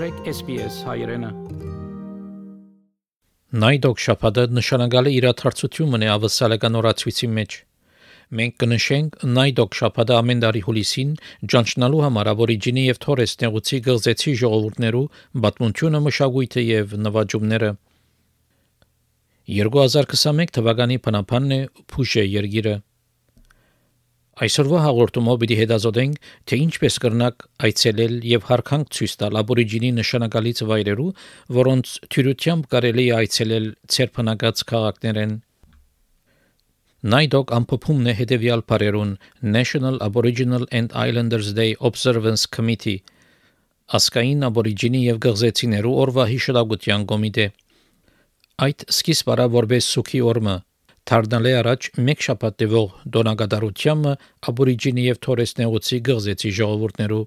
մտրեք SPS հայրենը։ Նայդոկ շապադը նշանակալի իրադարձություն մնե ավսալական օրացույցի մեջ։ Մենք կնշենք Նայդոկ շապադը ամեն տարի հուլիսին ճանչնալու համար Աբորիջինի եւ Թորես նեղուցի գղզեցի ժողովուրդներու բացմունությունը մշակույթը եւ նվաճումները 2021 թվականի փնապանն է Փուշե երգիրը Այսօրվա հաղորդումով պիտի հետազոտենք, թե ինչպես կրնակ այցելել եւ հարկանք ցույց տալ աբորիջինի նշանակալից վայրերու, որոնց թյուրությամբ կարելի է այցելել ցերփնակած քաղաքներեն։ Նայդոկ ամփոփումն է հետևյալ բարերուն National Aboriginal and Islanders Day Observance Committee ասկային աբորիջինի եւ գղզեցիներու օրվա հիշողության կոմիտե այդ սկիզբ արա որպես սուքի օրմը Թարդալե առաջ մեկ շաբաթ տևող դոնագադարությամը աբորիջինի եւ թորես նեղուցի գղզեցի ժողովուրդներու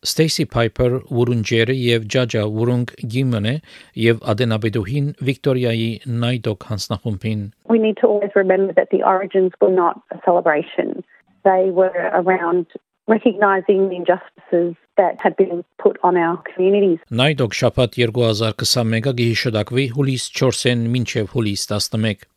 Ստեյսի Փայփեր Վուրունջերը եւ Ջաջա Վուրունգ Գիմոնը եւ Ադենաբեդուհին Վիկտորիայի Նայդոկ հանձնախումբին We need to always remember that the origins were not a celebration. They were around recognizing the injustices that had been put on our communities. Նայդոկ շաբաթ 2021-ը գիհիշդակվի հուլիս 4-ին մինչև հուլիս 11։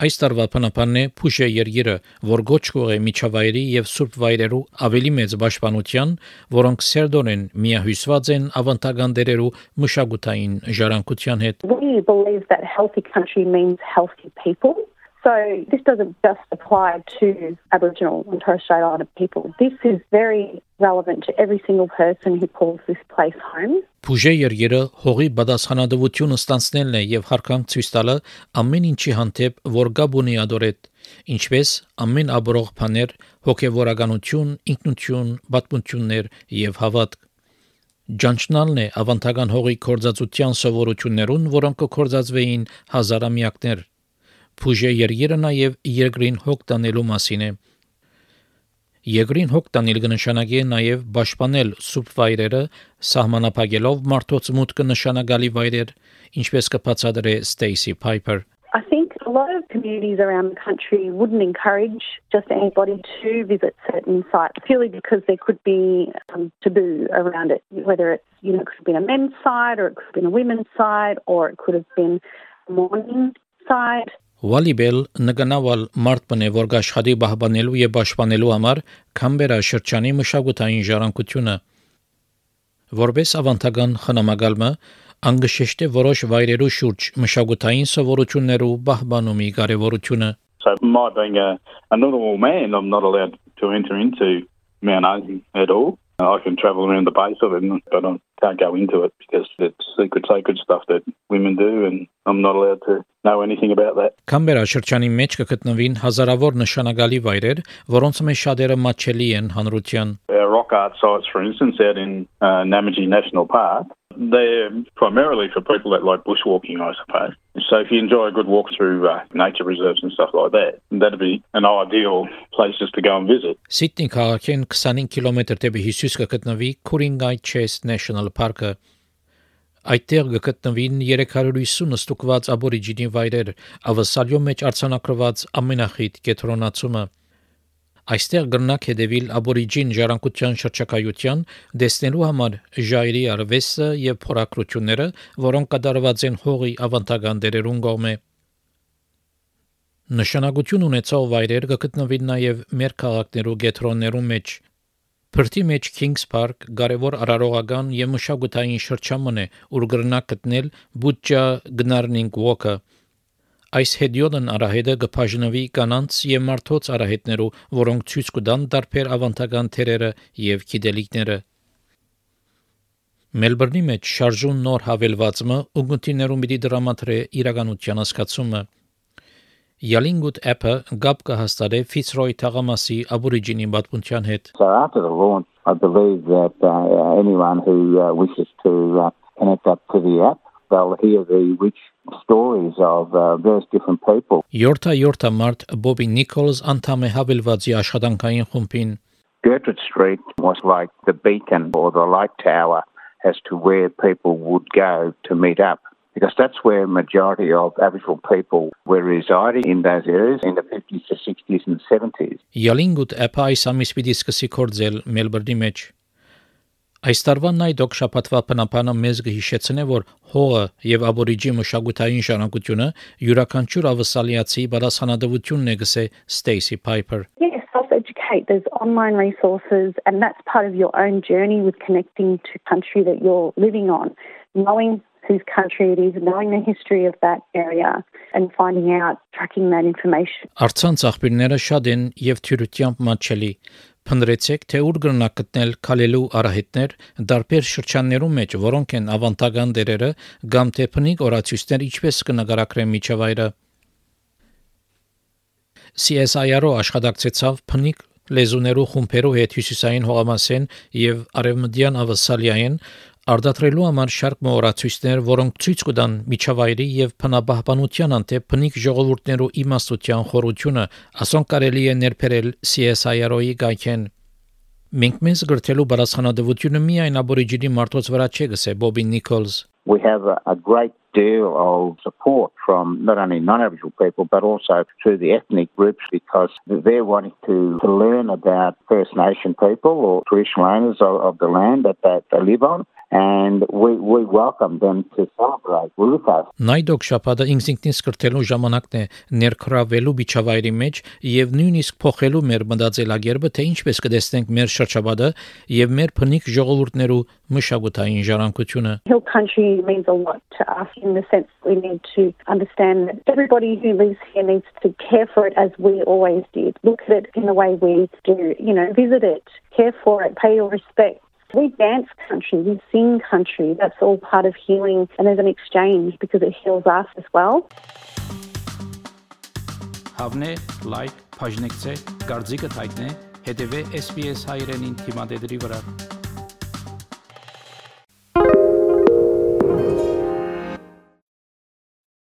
Այս տարվա փնապանն է Փուշե երգիրը, որ գոչ կողե միջավայրի եւ սուրբ վայրերու ավելի մեծ պաշտպանության, որոնք սերդոնեն միահյուսված են ավանդական դերերու մշակութային ժառանգության հետ։ We believe that healthy country means healthy people. So this doesn't just apply to Aboriginal and Torres Strait Islander people. This is very relevant to every single person who calls this place home. Փուժե երգերը հողի բադասխանադվությունը ստանցնելն է եւ հարկանք ցույց տալը ամեն ինչի հանդեպ որ գաբունի ադորետ ինչպես ամեն աբրող բաներ հոգեվորականություն, ինքնություն, պատմություններ եւ հավատք Ջանչնալն է ավանդական հողի կորզածության սովորություններուն, որոնք կորզածվեին հազարամյակներ Փուժե երգերը նաև երկրին հոգ տանելու մասին է։ Երկրին հոգ տանել կնշանակի նաև պաշտպանել սուրբ վայրերը, սահմանափակելով մարդոց մուտքը նշանակալի վայրեր, ինչպես կբացատրե Stacy Piper։ I think a lot of communities around the country wouldn't encourage just anybody to visit certain sites purely because there could be um, taboo around it, whether it's, you know, it could have been a men's side or it could have been a women's side or it could have been a morning side. Վալիբել նգնավալ մարտպն է որ աշխատի բահբանելու եւ պաշտպանելու համար Կամբերա շրջանի մշակութային ժառանգությունը որպես ավանդական խնամակալմը անգշեշտ է որոշ վայրերու շուրջ մշակութային սովորություններու բահբանումի կարևորությունը So my being a, a normal man, I'm not allowed to enter into Mount Osen at all. I can travel around the base of it, but I can't go into it because it's secret, sacred stuff that women do, and I'm not allowed to know anything about that. Կամբերա շրջանի մեջ կգտնվին հազարավոր նշանակալի վայրեր, որոնց մեջ շատերը մատչելի են հանրության։ Our rock art sites, for instance, out in uh, Namaji National Park, they're primarily for people that like bushwalking, I suppose. So if you enjoy a good walk through uh, nature reserves and stuff like that, that'd be an ideal place just to go and visit. Սիդնի քաղաքին 25 կիլոմետր դեպի հյուսիս կգտնվի Kuringai Chase National Park-ը։ Այդտեղ կգտնվին 350 ստուկված աբորիջինի վայրեր, ավսալյո մեջ արցանակրված ամենախիտ կետրոնացումը։ Այստեղ գրնակ հետևիլ աբորիջին ժառանգության շրջակայության դեսնելու համար ժայռի արվեստը եւ փորակրությունները, որոնք կատարված են հողի ավանդական դերերուն կողմէ։ Նշանակություն ունեցող վայրեր կգտնվին նաև մեր քաղաքներու գետրոններու մեջ։ Փրտի մեջ Kings Park կարևոր արարողական եւ մշակութային շրջանն է, ուր գրնակ գտնել Բուջա Գնարնինգ Walker Այս հետիոդն արահետը կբաժնվի կանանց եւ մարդոց արահետներու, որոնք ցույց կտան դարբեր ավանդական թերերը եւ գիտելիքները։ Մելբուրնի մեջ շարժուն նոր հավելվածը ուղղություններում պիտի դրամատրե իրականության հասկացումը։ Yalingwood app-ը գապ կհաստատե Fitzroy թաղամասի աբորիջինի պատմության հետ։ So after the launch, I believe that uh, anyone who uh, wishes to uh, connect up to the app they'll hear the rich stories of uh, various different people. Yorta Yorta Mart Bobby Nichols անդամ է հավելվածի աշխատանքային խումբին։ Gertrude Street was like the beacon or the light tower as to where people would go to meet up. Because that's where majority of Aboriginal people were residing in those areas in the 50s, the 60s and 70s. Yalingwood app-ը այս ամիս պիտի սկսի կորձել Մելբուրնի մեջ։ Այս տարվա նայդոկ շապատվա բնապանը մեզ կհիշեցնե, որ հողը եւ աբորիջի մշակութային ժառանգությունը յուրաքանչյուր ավասալիացի բարձանադվությունն է գսե. Yes, self-educate. There's online resources and that's part of your own journey with connecting to country that you're living on. Knowing whose country it is, knowing the history of that area and finding out, tracking that information. Արցանց աղբյուրները շատ են եւ թյուրությամբ մատչելի։ Փնրեցեք, թե ուր կգնաք գտնել քալելու արահետներ դարբեր շրջաններում մեջ, որոնք են ավանդական դերերը կամ թե փնիկ օրացույցներ ինչպես կնկարագրեն միջավայրը։ CSIR-ը աշխատակցեցավ փնիկ լեզուներու խումբերու հետ հյուսիսային հողամասեն եւ արևմտյան ավասալիային արտադրելու համար շարք մոռացույցներ, որոնք ցույց կտան միջավայրի եւ փնաբահբանության անտե փնիկ ժողովուրդներու իմաստության խորությունը, ասոն կարելի է ներբերել CSIRO-ի գայքեն Մենք մեզ գրթելու բարձանադվությունը միայն աբորիջինի մարդոց վրա չէ գսե Բոբի Նիկոլս We have a, a great deal of support from not only non-Aboriginal people but also through the ethnic groups because they're wanting to, to learn about First Nation people or traditional owners of, of the land that they live on and we, we welcome them to celebrate with us. Նայդոկ շապատը ինքնին սկրտելու ժամանակն է ներքրավելու միջավայրի մեջ եւ նույնիսկ փոխելու մեր մտածելակերպը թե ինչպես կտեսնենք մեր շրջապատը եւ մեր փնիկ ժողովուրդներու մշակութային ժառանգությունը Hill country means a lot to us in the sense we need to understand that everybody who lives here needs to care for it as we always did. Look at it in the way we do, you know, visit it, care for it, pay your respect. We dance country, we sing country. That's all part of healing, and there's an exchange because it heals us as well. Հավնե, լայք, բաժնեկցե, դարձիկը թայտնե, հետևե SPS հայրենին թիմադեդի վրա։